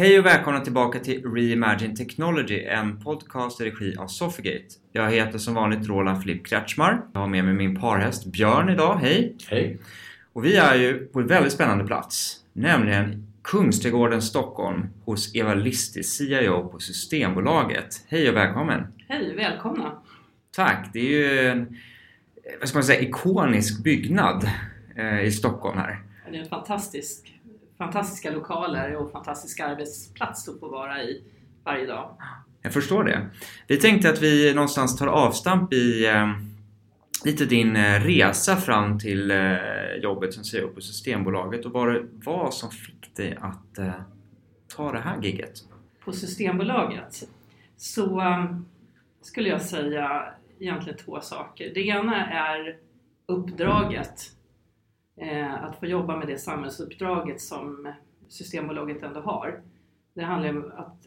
Hej och välkomna tillbaka till Reimagine Technology, en podcast i regi av Sofigate. Jag heter som vanligt Roland Filipp Kretschmar. Jag har med mig min parhäst Björn idag, hej! Hej! Och vi är ju på en väldigt spännande plats, nämligen Kungsträdgården Stockholm hos Eva Listis, CIO på Systembolaget. Hej och välkommen! Hej, välkomna! Tack! Det är ju en vad ska man säga, ikonisk byggnad eh, i Stockholm här. Det är en fantastisk, fantastiska lokaler och fantastisk arbetsplats att få vara i varje dag. Jag förstår det. Vi tänkte att vi någonstans tar avstamp i eh, lite din eh, resa fram till eh, jobbet som CEO på Systembolaget och vad det var som fick dig att eh, ta det här gigget. På Systembolaget så um, skulle jag säga egentligen två saker. Det ena är uppdraget. Eh, att få jobba med det samhällsuppdraget som Systembolaget ändå har. Det handlar om att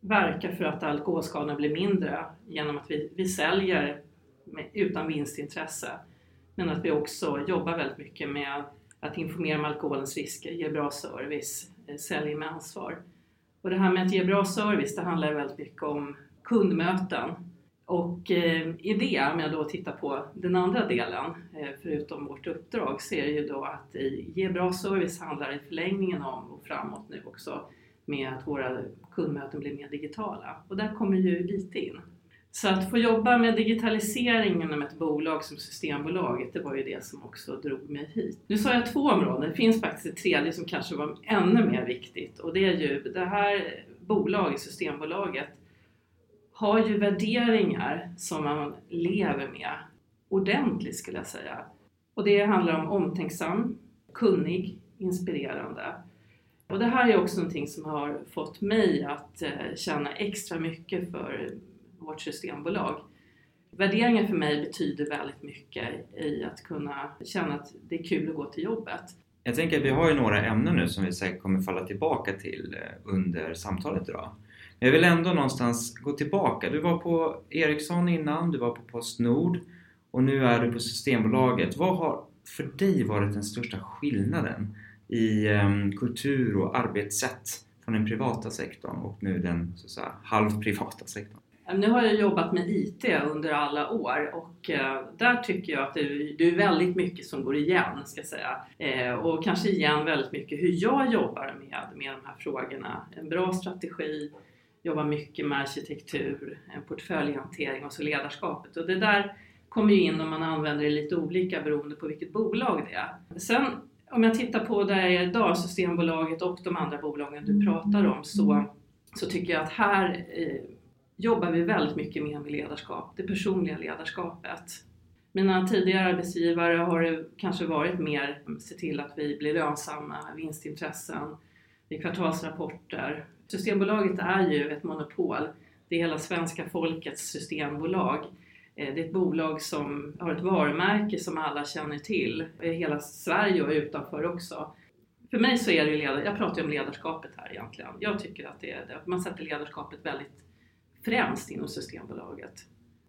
verka för att alkoholskadorna blir mindre genom att vi, vi säljer med, utan vinstintresse. Men att vi också jobbar väldigt mycket med att informera om alkoholens risker, ge bra service, eh, sälja med ansvar. Och det här med att ge bra service, det handlar väldigt mycket om kundmöten. Och eh, i det, om jag då tittar på den andra delen, eh, förutom vårt uppdrag, så är det ju då att i, ge bra service handlar i förlängningen om, och framåt nu också, med att våra kundmöten blir mer digitala. Och där kommer ju IT in. Så att få jobba med digitalisering inom ett bolag som Systembolaget, det var ju det som också drog mig hit. Nu sa jag två områden, det finns faktiskt ett tredje som kanske var ännu mer viktigt och det är ju det här bolaget, Systembolaget, har ju värderingar som man lever med ordentligt skulle jag säga. Och det handlar om omtänksam, kunnig, inspirerande. Och det här är också någonting som har fått mig att eh, känna extra mycket för vårt systembolag. Värderingar för mig betyder väldigt mycket i att kunna känna att det är kul att gå till jobbet. Jag tänker att vi har ju några ämnen nu som vi säkert kommer falla tillbaka till eh, under samtalet idag. Jag vill ändå någonstans gå tillbaka. Du var på Ericsson innan, du var på Postnord och nu är du på Systembolaget. Vad har för dig varit den största skillnaden i um, kultur och arbetssätt från den privata sektorn och nu den så att säga, halvprivata sektorn? Nu har jag jobbat med IT under alla år och eh, där tycker jag att det, är väldigt mycket som går igen, ska jag säga. Eh, och kanske igen väldigt mycket hur jag jobbar med, med de här frågorna. En bra strategi, jobbar mycket med arkitektur, portföljhantering och så ledarskapet. Och det där kommer ju in om man använder det lite olika beroende på vilket bolag det är. Sen om jag tittar på där jag är idag, Systembolaget och de andra bolagen du pratar om, så, så tycker jag att här eh, jobbar vi väldigt mycket mer med ledarskap, det personliga ledarskapet. Mina tidigare arbetsgivare har det kanske varit mer se till att vi blir lönsamma, vinstintressen, i kvartalsrapporter. Systembolaget är ju ett monopol. Det är hela svenska folkets systembolag. Eh, det är ett bolag som har ett varumärke som alla känner till. I hela Sverige och utanför också. För mig så är det ledar, jag pratar ju om ledarskapet här egentligen. Jag tycker att det är att Man sätter ledarskapet väldigt främst inom Systembolaget.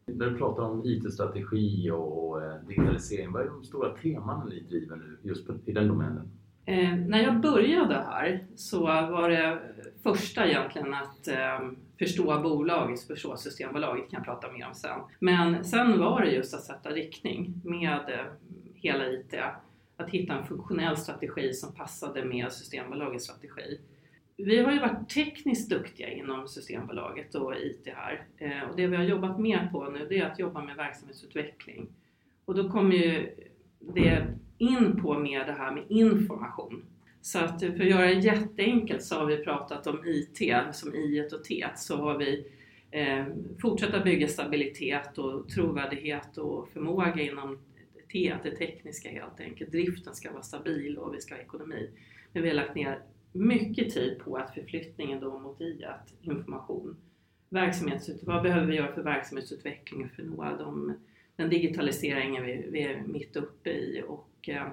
När du pratar om IT-strategi och eh, digitalisering, vad är de stora teman ni driver nu just i den domänen? Eh, när jag började här så var det första egentligen att eh, förstå bolaget, förstå Systembolaget kan jag prata mer om sen. Men sen var det just att sätta riktning med eh, hela IT. Att hitta en funktionell strategi som passade med Systembolagets strategi. Vi har ju varit tekniskt duktiga inom Systembolaget och IT här eh, och det vi har jobbat mer på nu det är att jobba med verksamhetsutveckling. Och då kommer ju det in på mer det här med information. Så att för att göra det jätteenkelt så har vi pratat om IT, som I och T, så har vi eh, fortsätta bygga stabilitet och trovärdighet och förmåga inom T, det tekniska helt enkelt. Driften ska vara stabil och vi ska ha ekonomi. Men vi har lagt ner mycket tid på att förflyttningen då mot I, att information. Verksamhetsut vad behöver vi göra för verksamhetsutveckling för att nå de, den digitaliseringen vi, vi är mitt uppe i och eh,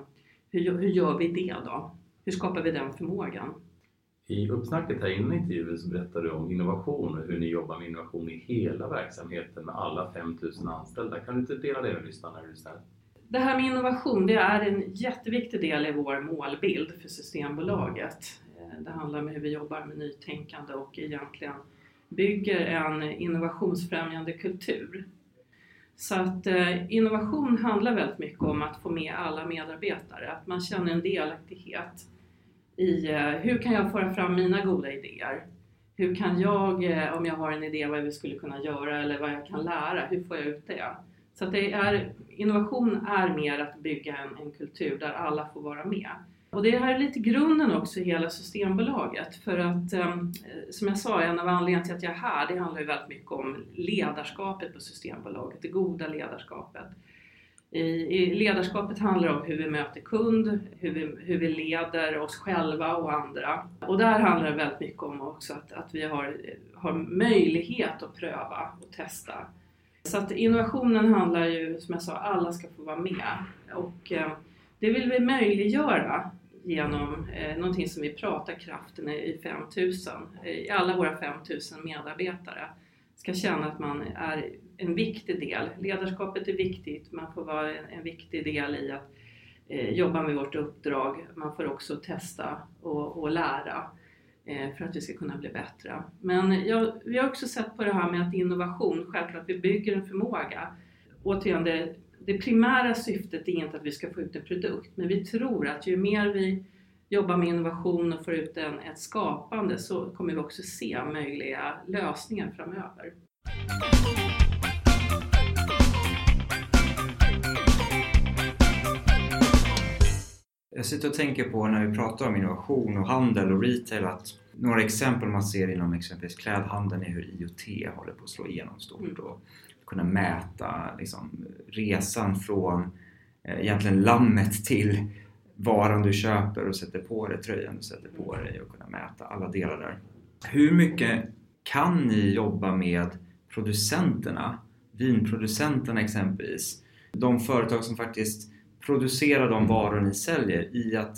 hur, hur gör vi det då? Hur skapar vi den förmågan? I uppsnacket här innan intervjun så berättade du om innovation och hur ni jobbar med innovation i hela verksamheten med alla 5000 anställda. Kan du inte dela det med lyssnarna? Det här med innovation det är en jätteviktig del i vår målbild för Systembolaget. det handlar om hur vi jobbar med nytänkande och egentligen bygger en innovationsfrämjande kultur. Så att eh, innovation handlar väldigt mycket om att få med alla medarbetare, att man känner en delaktighet i eh, hur kan jag föra fram mina goda idéer? Hur kan jag, eh, om jag har en idé vad vi skulle kunna göra eller vad jag kan lära, hur får jag ut det? Så att det är, innovation är mer att bygga en, en kultur där alla får vara med. Och det här är lite grunden också i hela Systembolaget för att ehm, som jag sa, en av anledningarna till att jag är här, det handlar ju väldigt mycket om ledarskapet på Systembolaget, det goda ledarskapet. I, ledarskapet handlar om hur vi möter kund, hur vi, hur vi leder oss själva och andra. Och där handlar det väldigt mycket om också att, att vi har, har möjlighet att pröva och testa. Så att innovationen handlar ju, som jag sa, alla ska få vara med. Och ehm, det vill vi möjliggöra genom eh, någonting som vi pratar kraften i 5000. Eh, I alla våra 5000 medarbetare ska känna att man är en viktig del. Ledarskapet är viktigt, man får vara en, en viktig del i att eh, jobba med vårt uppdrag. Man får också testa och, och lära eh, för att vi ska kunna bli bättre. Men jag, vi har också sett på det här med att innovation, självklart vi bygger en förmåga. Återigen, det, det primära syftet är inte att vi ska få ut en produkt, men vi tror att ju mer vi jobbar med innovation och får ut en, ett skapande så kommer vi också se möjliga lösningar framöver. Jag sitter och tänker på när vi pratar om innovation och handel och retail att några exempel man ser inom exempelvis klädhandeln är hur IoT håller på att slå igenom stort mm. och kunna mäta liksom, resan från eh, egentligen lammet till varan du köper och sätter på dig, tröjan du sätter på dig och kunna mäta alla delar där. Hur mycket kan ni jobba med producenterna, vinproducenterna exempelvis, de företag som faktiskt producerar de varor ni säljer i att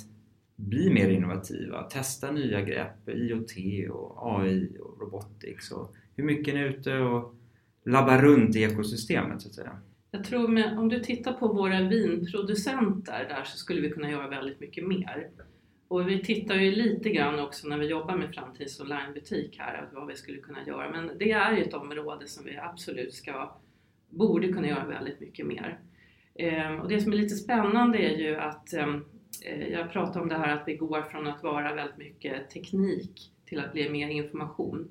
bli mer innovativa, testa nya grepp, IoT och AI och robotics och hur mycket är ni ute och labbar runt i ekosystemet så att säga? Jag tror med, om du tittar på våra vinproducenter där så skulle vi kunna göra väldigt mycket mer. Och vi tittar ju lite grann också när vi jobbar med framtidens onlinebutik här, vad vi skulle kunna göra. Men det är ju ett område som vi absolut ska, borde kunna göra väldigt mycket mer. Ehm, och det som är lite spännande är ju att ehm, Eh, jag pratar om det här att vi går från att vara väldigt mycket teknik till att bli mer information.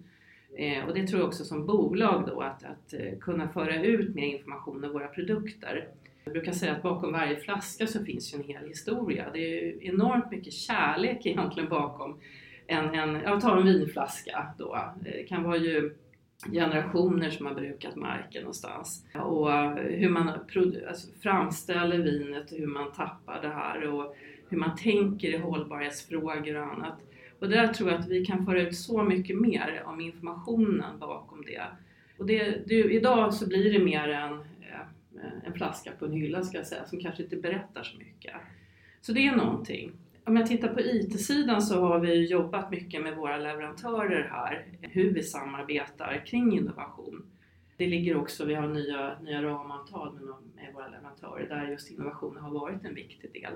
Eh, och det tror jag också som bolag då att, att eh, kunna föra ut mer information om våra produkter. Jag brukar säga att bakom varje flaska så finns ju en hel historia. Det är ju enormt mycket kärlek egentligen bakom en, en jag tar en vinflaska då. Det kan vara ju generationer som har brukat marken någonstans. Och hur man alltså, framställer vinet, och hur man tappar det här och hur man tänker i hållbarhetsfrågor och annat. Och där tror jag att vi kan föra ut så mycket mer om informationen bakom det. Och det, det idag så blir det mer en, eh, en flaska på en hylla ska jag säga, som kanske inte berättar så mycket. Så det är någonting. Om jag tittar på IT-sidan så har vi jobbat mycket med våra leverantörer här, hur vi samarbetar kring innovation. Det ligger också, vi har nya, nya ramavtal med, med våra leverantörer där just innovation har varit en viktig del.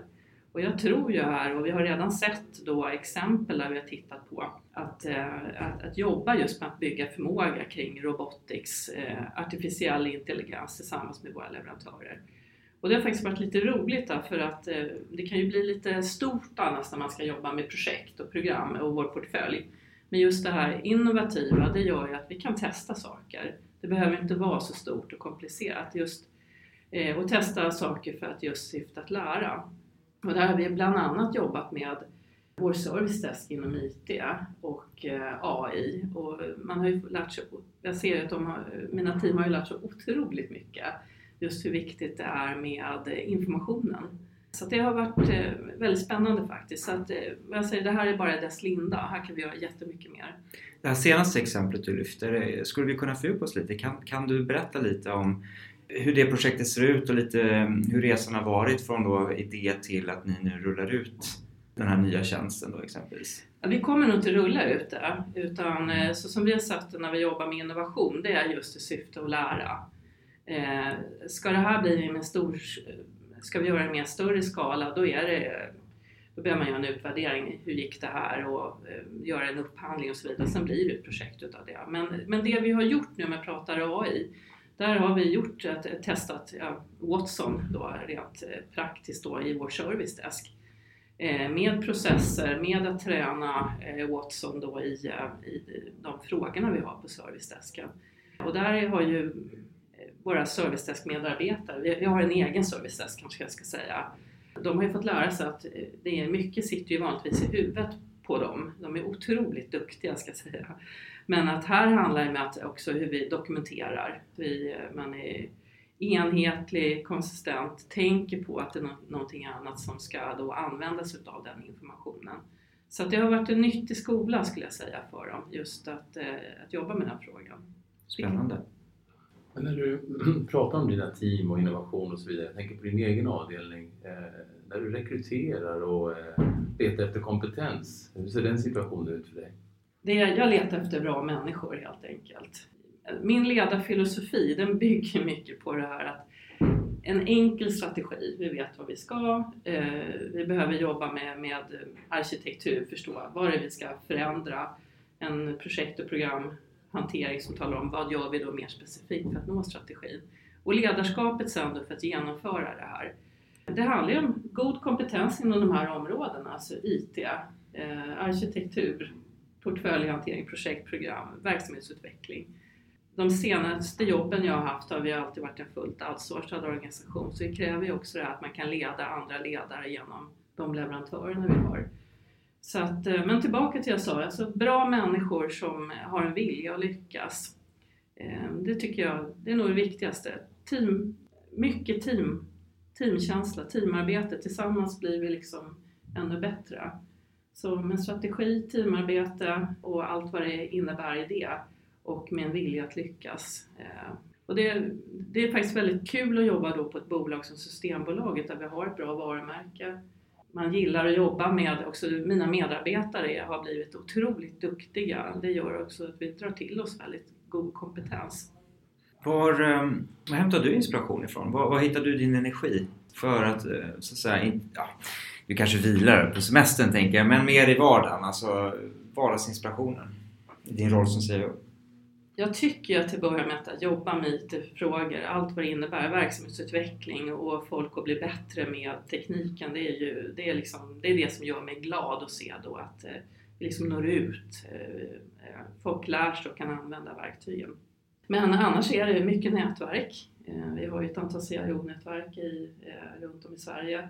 Och jag tror ju här, och vi har redan sett då exempel där vi har tittat på att, eh, att, att jobba just med att bygga förmåga kring robotics, eh, artificiell intelligens tillsammans med våra leverantörer. Och det har faktiskt varit lite roligt för att eh, det kan ju bli lite stort annars när man ska jobba med projekt och program och vår portfölj. Men just det här innovativa, det gör ju att vi kan testa saker. Det behöver inte vara så stort och komplicerat. Just, eh, och testa saker för att just syfta att lära. Och där har vi bland annat jobbat med vår servicedesk inom IT och eh, AI. Och man har ju lärt sig, jag ser att de har, mina team har ju lärt sig otroligt mycket just hur viktigt det är med informationen. Så det har varit eh, väldigt spännande faktiskt. Så att, eh, jag säger, det här är bara dess linda. Här kan vi göra jättemycket mer. Det här senaste exemplet du lyfter, skulle vi kunna fördjupa oss lite? Kan, kan du berätta lite om hur det projektet ser ut och lite mm, hur resan har varit från då idé till att ni nu rullar ut den här nya tjänsten då exempelvis? Ja, vi kommer nog inte rulla ut det utan eh, så som vi har sagt det när vi jobbar med innovation det är just i syfte att lära. Eh, ska det här bli med stor, ska vi göra det i mer större skala då är det Då behöver man göra en utvärdering. Hur gick det här? Och eh, göra en upphandling och så vidare. Sen blir det ett projekt utav det. Men, men det vi har gjort nu med pratar AI där har vi gjort eh, ett, testat ja, Watson då, rent eh, praktiskt då, i vår servicedesk. desk med processer, med att träna Watson då i, i de frågorna vi har på servicedesken. Och där har ju våra servicedesk-medarbetare, vi, vi har en egen servicedesk kanske jag ska säga, de har ju fått lära sig att det är mycket sitter ju vanligtvis i huvudet på dem. De är otroligt duktiga ska jag säga. Men att här handlar det om att också hur vi dokumenterar. Vi, man är enhetlig, konsistent, tänker på att det är någonting annat som ska då användas utav den informationen. Så det har varit en nyttig skola skulle jag säga för dem, just att, eh, att jobba med den frågan. Spännande. Men när du pratar om dina team och innovation och så vidare, jag tänker på din egen avdelning. När du rekryterar och eh, letar efter kompetens, hur ser den situationen ut för dig? Det, jag letar efter bra människor helt enkelt. Min ledarfilosofi den bygger mycket på det här att en enkel strategi, vi vet vad vi ska, eh, vi behöver jobba med, med arkitektur, förstå vad det är vi ska förändra, en projekt och programhantering som talar om vad gör vi då mer specifikt för att nå strategin. Och ledarskapet sen då för att genomföra det här. Det handlar ju om god kompetens inom de här områdena, alltså IT, eh, arkitektur, portföljhantering, projektprogram, verksamhetsutveckling. De senaste jobben jag har haft har vi alltid varit en fullt outsourcad organisation så det kräver ju också det att man kan leda andra ledare genom de leverantörerna vi har. Så att, eh, men tillbaka till det jag sa, alltså bra människor som har en vilja att lyckas. Eh, det tycker jag det är nog det viktigaste. Team, mycket team, Mm. teamkänsla, teamarbete. Tillsammans blir vi liksom ännu bättre. Så med strategi, teamarbete och allt vad det innebär i det och med en vilja att lyckas. Eh. Och det, det är faktiskt väldigt kul att jobba då på ett bolag som Systembolaget där vi har ett bra varumärke. Man gillar att jobba med, också mina medarbetare har blivit otroligt duktiga. Det gör också att vi drar till oss väldigt god kompetens. Var, eh, var hämtar du inspiration ifrån? Var, var hittar du din energi för att, eh, så att säga, ja, du kanske vilar på semestern tänker jag, men mer i vardagen, alltså vardagsinspirationen i din roll som CEO? Jag tycker att till att börja med att jobba med IT-frågor, allt vad det innebär, verksamhetsutveckling och folk att bli bättre med tekniken, det är ju det, är liksom, det, är det som gör mig glad att se då att eh, vi liksom når ut. Folk lär sig och kan använda verktygen. Men annars är det mycket nätverk. Vi har ju ett antal CIO-nätverk i, runt om i Sverige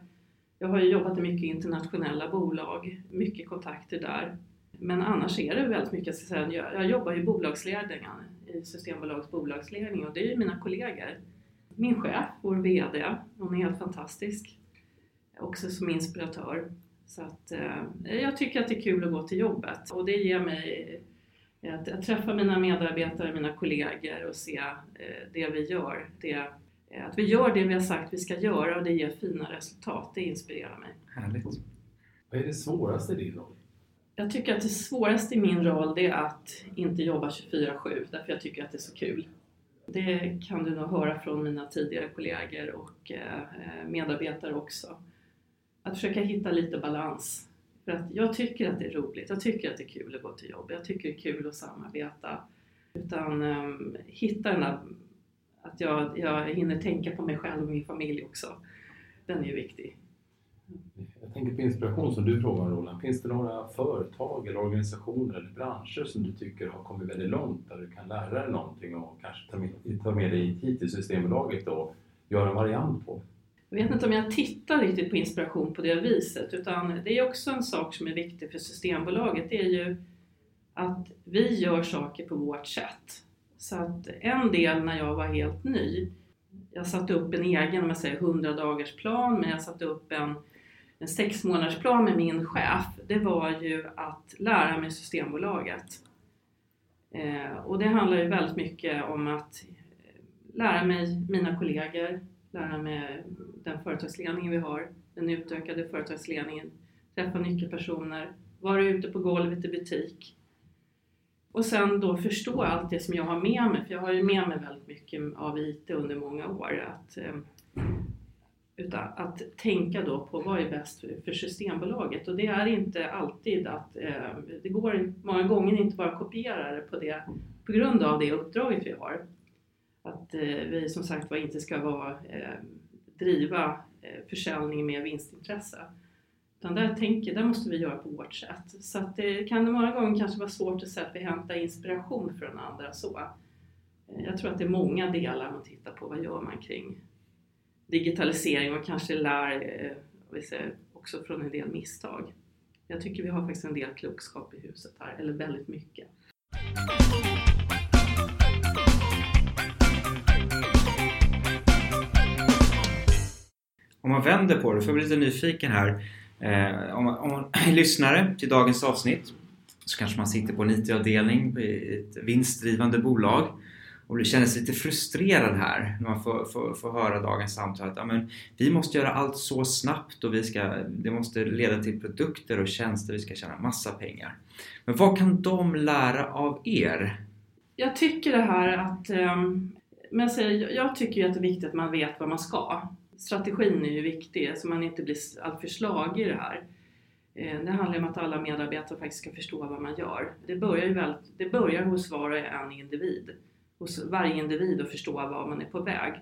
jag har ju jobbat i mycket internationella bolag, mycket kontakter där. Men annars är det väldigt mycket, jag, ska säga, jag jobbar i bolagsledningen, i Systembolagets bolagsledning och det är ju mina kollegor. Min chef, vår VD, hon är helt fantastisk. Också som inspiratör. Så att, eh, jag tycker att det är kul att gå till jobbet och det ger mig att, att träffa mina medarbetare, mina kollegor och se eh, det vi gör. Det Eh, att vi gör det vi har sagt vi ska göra och det ger fina resultat, det inspirerar mig. Härligt. Vad är det svåraste i din roll? Jag tycker att det svåraste i min roll det är att inte jobba 24-7 därför jag tycker att det är så kul. Det kan du nog höra från mina tidigare kollegor och eh, medarbetare också. Att försöka hitta lite balans. För att jag tycker att det är roligt, jag tycker att det är kul att gå till jobb, jag tycker det är kul att samarbeta. Utan um, hitta den där att jag, jag hinner tänka på mig själv och min familj också. Den är ju viktig. Jag tänker på inspiration som du frågar Roland. Finns det några företag eller organisationer eller branscher som du tycker har kommit väldigt långt där du kan lära dig någonting och kanske ta med, ta med dig hit till Systembolaget och göra en variant på? Jag vet inte om jag tittar riktigt på inspiration på det viset utan det är också en sak som är viktig för Systembolaget. Det är ju att vi gör saker på vårt sätt. Så att en del när jag var helt ny, jag satte upp en egen, om jag säger 100 dagars plan, men jag satte upp en, en sex månaders plan med min chef. Det var ju att lära mig Systembolaget. Eh, och det handlar ju väldigt mycket om att eh, lära mig mina kollegor, det här med den företagsledningen vi har, den utökade företagsledningen, träffa nyckelpersoner, vara ute på golvet i butik, och sen då förstå allt det som jag har med mig, för jag har ju med mig väldigt mycket av IT under många år. Att, ehm, utan att tänka då på vad är bäst för Systembolaget och det är inte alltid att ehm, det går många gånger inte bara kopiera det på, det på grund av det uppdraget vi har. Att eh, vi som sagt var inte ska vara, eh, driva eh, försäljning med vinstintresse. Utan där, tänker, där måste vi göra på vårt sätt. Så att det kan många gånger kanske vara svårt att säga att vi hämtar inspiration från andra så. Eh, jag tror att det är många delar man tittar på. Vad gör man kring digitalisering och kanske lär eh, säger, också från en del misstag. Jag tycker vi har faktiskt en del klokskap i huset här, eller väldigt mycket. Om man vänder på det, för jag bli lite nyfiken här. Eh, om, man, om man är lyssnare till dagens avsnitt så kanske man sitter på en IT-avdelning i ett vinstdrivande bolag och känner sig lite frustrerad här när man får, får, får höra dagens samtal att ja, men, vi måste göra allt så snabbt och vi ska, det måste leda till produkter och tjänster, vi ska tjäna massa pengar. Men vad kan de lära av er? Jag tycker det här att ehm, men jag, jag tycker att det är viktigt att man vet vad man ska. Strategin är ju viktig så man inte blir alltför slagig i det här. Eh, det handlar om att alla medarbetare faktiskt ska förstå vad man gör. Det börjar, ju väl, det börjar hos var och en individ hos varje individ att förstå var man är på väg.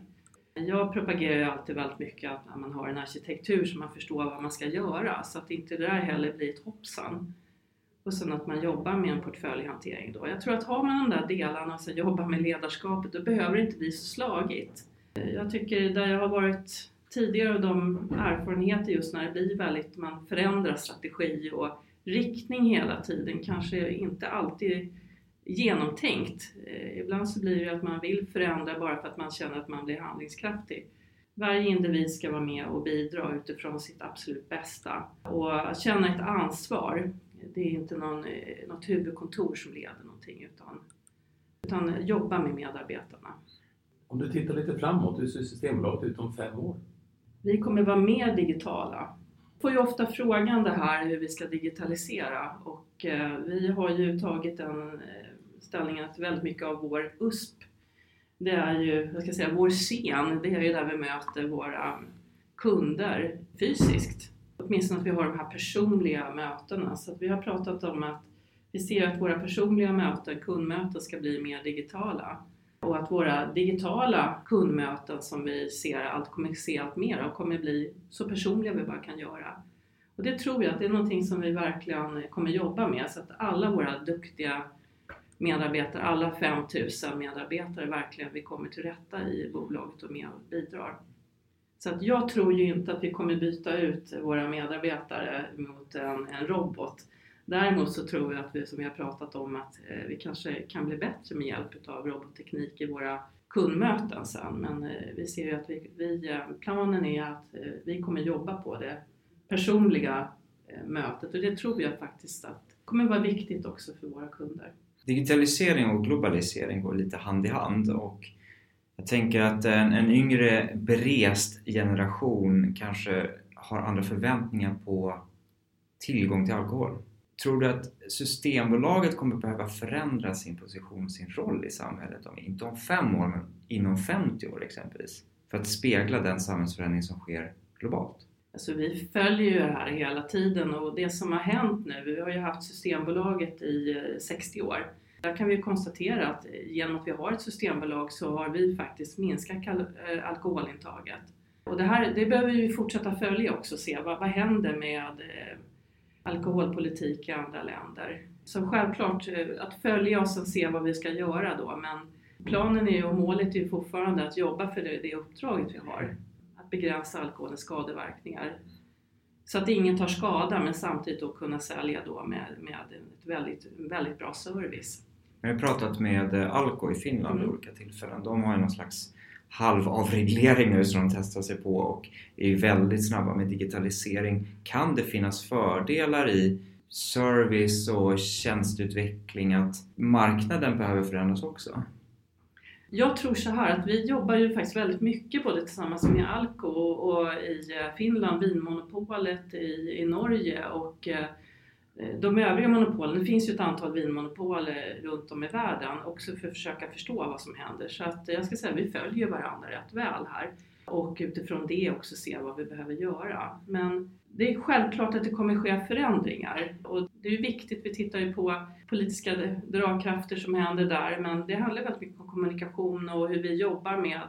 Jag propagerar ju alltid väldigt mycket att man har en arkitektur så man förstår vad man ska göra så att inte det där heller blir ett hoppsan. Och sen att man jobbar med en portföljhantering då. Jag tror att har man de där delarna och sen jobbar med ledarskapet då behöver det inte bli så slagigt. Jag tycker där jag har varit tidigare och de erfarenheter just när det blir väldigt, man förändrar strategi och riktning hela tiden kanske inte alltid genomtänkt. Eh, ibland så blir det att man vill förändra bara för att man känner att man blir handlingskraftig. Varje individ ska vara med och bidra utifrån sitt absolut bästa. Och att känna ett ansvar, det är inte någon, eh, något huvudkontor som leder någonting utan, utan jobba med medarbetarna. Om du tittar lite framåt, hur ser Systembolaget ut om fem år? Vi kommer vara mer digitala. Vi får ju ofta frågan det här hur vi ska digitalisera och eh, vi har ju tagit den eh, ställningen att väldigt mycket av vår USP, det är ju, vad ska jag säga, vår scen, det är ju där vi möter våra kunder fysiskt. Åtminstone att vi har de här personliga mötena. Så att vi har pratat om att vi ser att våra personliga möten, kundmöten, ska bli mer digitala. Och att våra digitala kundmöten som vi ser allt kommer se allt mer av kommer bli så personliga vi bara kan göra. Och det tror jag att det är någonting som vi verkligen kommer jobba med så att alla våra duktiga medarbetare, alla 5000 medarbetare verkligen vi kommer till rätta i bolaget och med och bidrar. Så att jag tror ju inte att vi kommer byta ut våra medarbetare mot en, en robot. Däremot så tror jag att vi, som vi har pratat om, att eh, vi kanske kan bli bättre med hjälp av robotteknik i våra kundmöten sen. Men eh, vi ser ju att vi, vi, eh, planen är att eh, vi kommer jobba på det personliga eh, mötet och det tror jag faktiskt att kommer vara viktigt också för våra kunder digitalisering och globalisering går lite hand i hand och jag tänker att en, en yngre berest generation kanske har andra förväntningar på tillgång till alkohol. Tror du att Systembolaget kommer behöva förändra sin position, sin roll i samhället, om, inte om fem år men inom 50 år exempelvis, för att spegla den samhällsförändring som sker globalt? Alltså vi följer ju det här hela tiden och det som har hänt nu, vi har ju haft Systembolaget i eh, 60 år. Där kan vi konstatera att eh, genom att vi har ett systembolag så har vi faktiskt minskat eh, alkoholintaget. Och det här det behöver vi fortsätta följa också och se vad, vad händer med alkoholpolitik i andra länder. Så självklart att följa oss och se vad vi ska göra då men planen är ju och målet är ju fortfarande att jobba för det, det uppdraget vi har begränsa alkoholens skadeverkningar. Så att ingen tar skada men samtidigt då kunna sälja då med, med ett väldigt, väldigt bra service. Jag har pratat med eh, Alko i Finland vid mm. olika tillfällen. De har ju någon slags halvavreglering nu som de testar sig på och är väldigt snabba med digitalisering. Kan det finnas fördelar i service och tjänsteutveckling att marknaden behöver förändras också? Jag tror så här att vi jobbar ju faktiskt väldigt mycket både tillsammans med Alko och, i eh, Finland, Vinmonopolet i, i Norge och eh, Eh, de övriga monopolen. Det finns ju ett antal vinmonopol eh, runt om i världen också för att försöka förstå vad som händer. Så att jag ska säga att vi följer varandra rätt väl här. och utifrån det också se vad vi behöver göra. Men det är självklart att det kommer ske förändringar och det är viktigt, vi tittar ju på politiska dragkrafter som händer där men det handlar väldigt mycket om kommunikation och hur vi jobbar med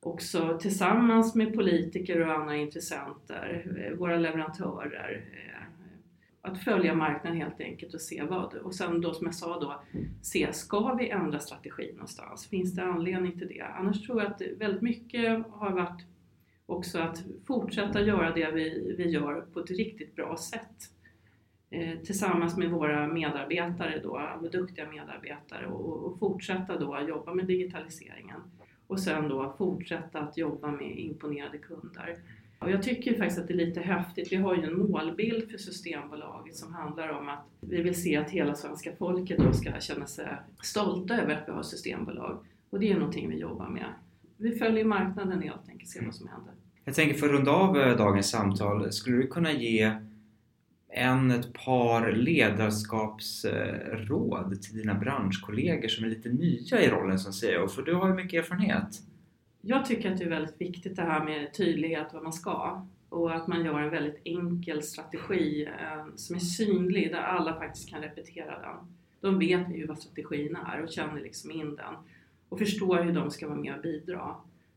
också tillsammans med politiker och andra intressenter, eh, våra leverantörer, att följa marknaden helt enkelt och se vad. Och sen då som jag sa då, se ska vi ändra strategi någonstans? Finns det anledning till det? Annars tror jag att väldigt mycket har varit också att fortsätta göra det vi, vi gör på ett riktigt bra sätt. Eh, tillsammans med våra medarbetare då, duktiga medarbetare och, och fortsätta då jobba med digitaliseringen. Och sen då fortsätta att jobba med imponerade kunder. Och jag tycker faktiskt att det är lite häftigt. Vi har ju en målbild för Systembolaget som handlar om att vi vill se att hela svenska folket då ska känna sig stolta över att vi har Systembolag. Och det är någonting vi jobbar med. Vi följer marknaden helt enkelt, ser vad som händer. Jag tänker för att runda av eh, dagens samtal, skulle du kunna ge en, ett par ledarskapsråd till dina branschkollegor som är lite nya i rollen som CEO? För du har ju mycket erfarenhet. Jag tycker att det är väldigt viktigt det här med tydlighet vad man ska och att man gör en väldigt enkel strategi eh, som är synlig där alla faktiskt kan repetera den. De vet ju vad strategin är och känner liksom in den och förstår hur de ska vara med och bidra.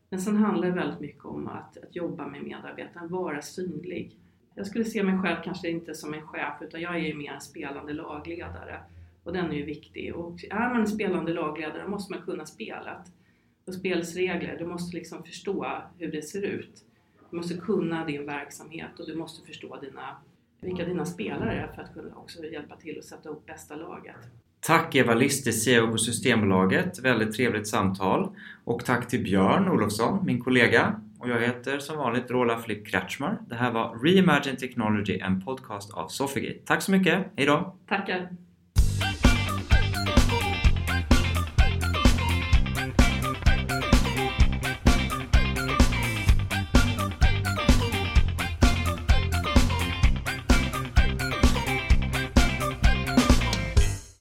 Men sen handlar det väldigt mycket om att, att jobba med medarbetaren, vara synlig. Jag skulle se mig själv kanske inte som en chef utan jag är ju mer en spelande lagledare och den är ju viktig. Och är man en spelande lagledare måste man kunna spelet och spelets regler. Du måste liksom förstå hur det ser ut. Du måste kunna din verksamhet och du måste förstå dina, vilka dina spelare är för att kunna också hjälpa till att sätta upp bästa laget. Tack Eva Lister, CEO på Systembolaget. Väldigt trevligt samtal. Och tack till Björn Olofsson, min kollega. Och jag heter som vanligt Rola Flipp Kretschmar. Det här var Reimagine Technology, en podcast av Sofigate. Tack så mycket, hejdå! Tackar!